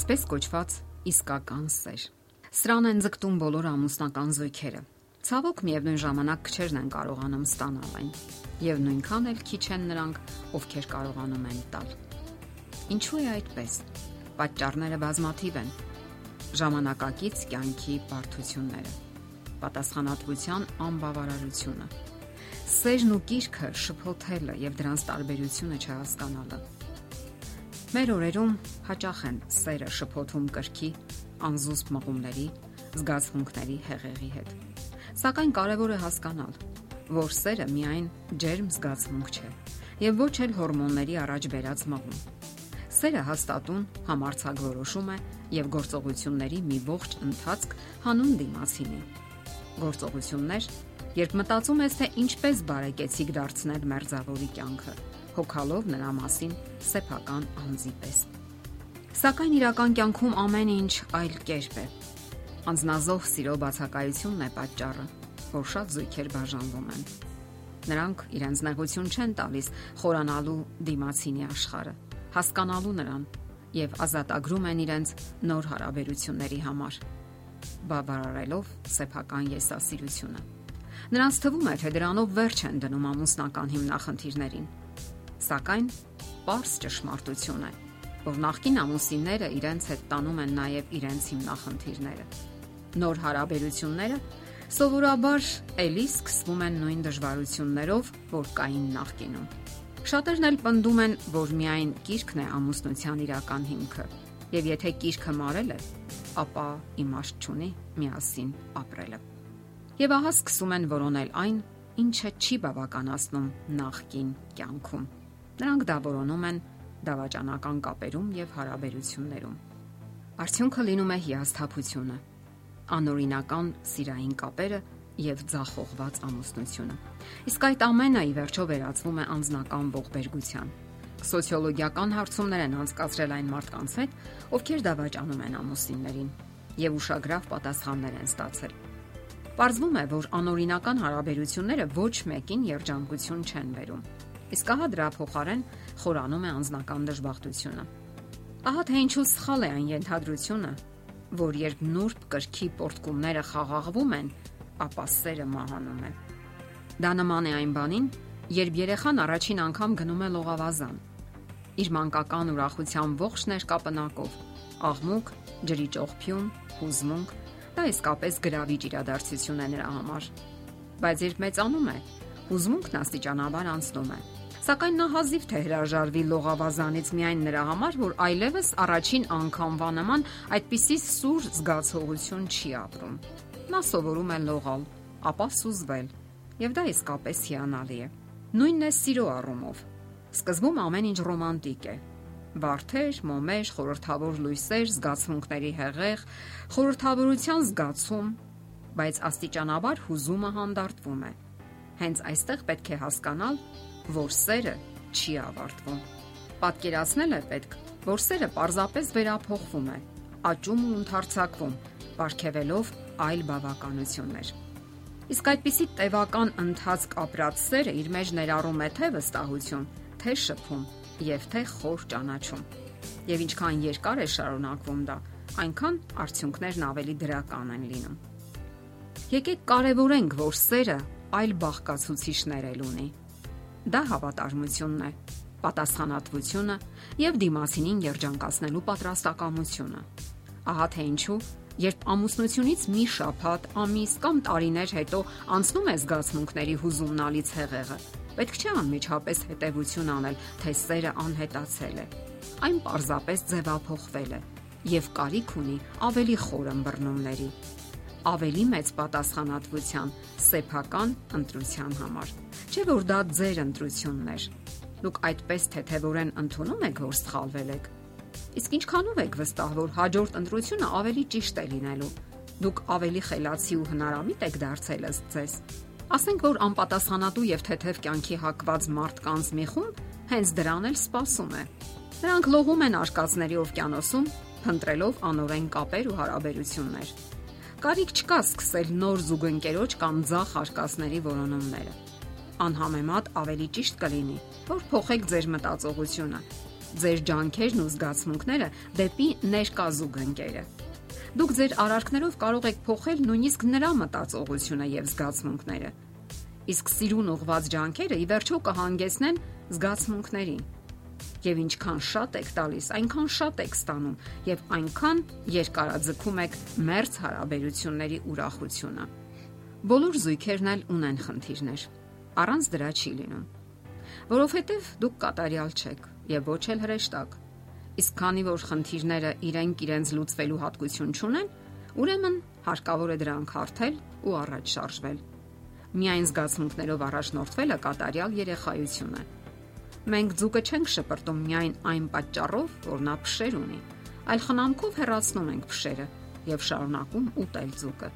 Այսպես կոչված իսկական սեր։ Սրան են ձգտում բոլոր ամուսնական զույգերը։ Ցավոք միևնույն ժամանակ քչերն են կարողանում ստանալ այն, եւ նույնքան էլ քիչ են նրանք, ովքեր կարողանում են տալ։ Ինչու է այդպես։ Պատճառները բազմաթիվ են։ Ժամանակակից կյանքի բարդությունները, պատասխանատվության անբավարարությունը, սերն ու կիրքը շփոթելը եւ դրանց տարբերությունը չհասկանալը Մեր օրերում հաճախ են սերը շփոթում կրքի, անզուսպ մղումների, զգացմունքների հեղեղի հետ։ Սակայն կարևոր է հասկանալ, որ սերը միայն ջերմ զգացմունք չէ եւ ոչ էլ հորմոնների առաջ բերած մղում։ Սերը հաստատուն համարցակ որոշում է եւ գործողությունների մի ողջ ընթացք հանուն դիմացինի։ Գործողություններ, երբ մտածում ես թե ինչպես բարեկեցիկ դարձնել մերձավորի կյանքը հոգալով նրա մասին սեփական անձի պես։ Սակայն իրական կյանքում ամեն ինչ այլ կերպ է։ Անznազող սիրո բացակայությունն է պատճառը, որ շատ զույգեր բաժանվում են։ Նրանք իրենց նեղություն չեն տալիս խորանալու դիմացինի աշխարը, հասկանալու նրան եւ ազատագրում են իրենց նոր հարաբերությունների համար, բավարարելով սեփական եսասիրությունը։ Նրանց թվում է, թե դրանով վերջ են դնում ամուսնական հիմնախնդիրներին Սակայն པարս ճշմարտություն է, որ նախկին ամուսինները իրենց հետ տանում են նաև իրենց հիմնախնդիրները։ Նոր հարաբերությունները սովորաբար ելի սկսվում են նույն դժվարություններով, որ կային նախկինում։ Շատերն էլ պնդում են, որ միայն կիրքն է ամուսնության իրական հիմքը, եւ եթե կիրքը մարել է, ապա իմաստ չունի միասին ապրելը։ Եվ ահա սկսում են որոնել այն, ինչը չի բավականացնում նախկին կյանքում։ Նրանք դա որոնում են դավաճանական կապերում եւ հարաբերություններում։ Արդյունքը լինում է հիասթափությունը, անօրինական սիրային կապերը եւ ձախողված ամուսնությունը։ Իսկ այդ ամենը ի վերջո վերածվում է անznական ողբերգության։ Սոցիոլոգիական հարցումներ են անցկացրել այն մարդկանց հետ, ովքեր դավաճանում են ամուսիններին եւ ուշագրավ պատասխաններ են ստացել։ Պարզվում է, որ անօրինական հարաբերությունները ոչ մեկին երջանկություն չեն բերում Իսկ ահա դրա փոխարեն խորանում է անznական դժբախտությունը։ Ահա թե ինչու սխալ է այն ենթադրությունը, որ երբ նուրբ կրքի պորտկումները խաղաղվում են, ապա սերը մահանում է։ Դա նման է այն բանին, երբ երեխան առաջին անգամ գնում է լողավազան։ Իր մանկական ուրախության ողջ ներկապնակով, աղմուկ, ջրի ճողփյուն, հուզմունք, դա իսկապես գրավիչ իրադարձություն է նրա համար։ Բայց երբ մեծանում է, հուզմունքն աստիճանաբար անցնում է Սակայն նա հազիվ թե հրաժարվի լողավազանից միայն նրա համար, որ այլևս առաջին անգամվա նման այդպիսի սուր զգացողություն չի ապրում։ Նա սովորում է լողալ, ապա սուզվել, եւ դա իսկապես հիանալի է։ Նույնն է սիրո առումով։ Սկզբում ամեն ինչ ռոմանտիկ է, Վարդեր, մոմեր, խորթավոր լույսեր, զգացմունքների հեղեղ, խորթավորության զգացում, բայց աստիճանաբար հուզումը հանդարտվում է։ Հենց այստեղ պետք է հասկանալ, որ սերը չի ավարտվում։ Պատկերացնել է պետք, որ սերը պարզապես վերափոխվում է, աճում ու ընդարձակվում, ապարգևելով այլ բավականություններ։ Իսկ այդպիսի տևական ընթացք ապրած սերը իր մեջ ներառում է թե վստահություն, թե շփում եւ թե խոր ճանաչում։ Եվ ինչքան երկար է շարունակվում դա, այնքան արդյունքներն ավելի դրական են լինում։ Եկեք կարևորենք, որ սերը այլ բաղկացուցիչներ էլ ունի Դա հավատարմությունն է, պատասխանատվությունը եւ դիմացինին երջանկացնելու պատրաստակամությունը։ Ահա թե ինչու, երբ ամուսնությունից մի շաբաթ, ամիս կամ տարիներ հետո անցնում է զգացմունքների հուզումնալից հեղեղը, պետք չէ անմիջապես հետևություն անել, թե սերը անհետացել է։ Այն պարզապես ձևափոխվել է եւ կարիք ունի ավելի խոր ըմբռնումների ավելի մեծ պատասխանատվության սեփական ընտրության համար։ Չէ՞ որ դա ձեր ընտրությունն էր։ Դուք այդպես թեթևորեն ընդունում եք, որ սխալվել եք։ Իսկ ինչքանով եք վստահ, որ հաջորդ ընտրությունը ավելի ճիշտ է լինելու։ Դուք ավելի խելացի ու հնարամիտ եք դարձել ըստ ձեզ։ Ասենք որ անպատասխանատու եւ թեթև կյանքի հակված մարդկանց մի խումբ հենց դրան էլ սпасում է։ Նրանք լողում են արկածների օվկիանոսում, փնտրելով անօրեն կապեր ու հարաբերություններ։ Կարիք չկա սկսել նոր զուգընկերոջ կամ ցախ արկածների որոնումները։ Անհամեմատ ավելի ճիշտ կլինի, որ փոխեք ձեր մտածողությունը ձեր ջանքերն ու զգացմունքները դեպի ներկա զուգընկերը։ Դուք ձեր արարքներով կարող եք փոխել նույնիսկ նրա մտածողությունը եւ զգացմունքները։ Իսկ սիրուն ուղված ջանքերը ի վերջո կհանգեցնեն զգացմունքներին։ Եվ ինչքան շատ եք տալիս, այնքան շատ եք ստանում եւ այնքան երկարաձգում եք մերձ հարաբերությունների ուրախությունը։ Բոլոր զույգերն էլ ունեն խնդիրներ։ Առանց դրա չի լինում որովհետև դուք կատարյալ չեք եւ ոչ էլ հրեշտակ։ Իսկ քանի որ խնդիրները իրենք իրենց լուծվելու հատկություն չունեն, ուրեմն հարկավոր է դրանք հարթել ու առաջ շարժվել։ Միայն զգացմունքներով առաջնորդվելը կատարյալ երեխայություն է։ Մենք ձուկը չենք շպրտում միայն այն պատճառով, որ նա փշեր ունի, այլ խնամքով հեռացնում ենք փշերը եւ շարունակում ուտել ձուկը։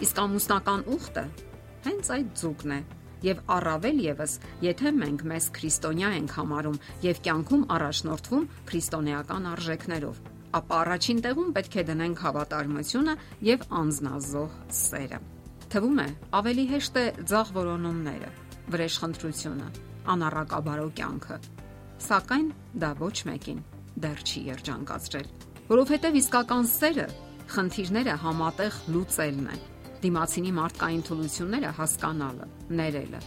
Իսկ ամուսնական ուխտը հենց այդ ձուկն է, եւ առավել եւս, եթե մենք մեզ քրիստոնյա ենք համարում եւ կյանքում առաջնորդվում քրիստոնեական արժեքներով, ապա առաջին տեղում պետք է դնենք հավատարմությունը եւ անznազող սերը։ Թվում է, ավելի հեշտ է ցաղ որոնումները, վրեժխնդրությունը, անառակաբարո կյանքը, սակայն դա ոչ մեկին դեռ չի երջանկացրել, որովհետեւ իսկական սերը խնդիրները համատեղ լուծելն է դիմացինի մարդկային թուլությունները հասկանալը, ներելը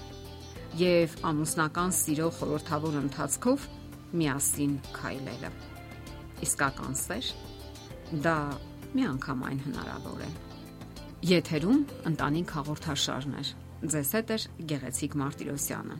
եւ ամուսնական սիրո խորթավոր ընթացքով միասին քայլելը։ Իսկական սեր դա միանգամայն հնարավոր է։ Եթերում ընտանիք հաղորդաշարն է։ Ձեզ հետ է Գեղեցիկ Մարտիրոսյանը։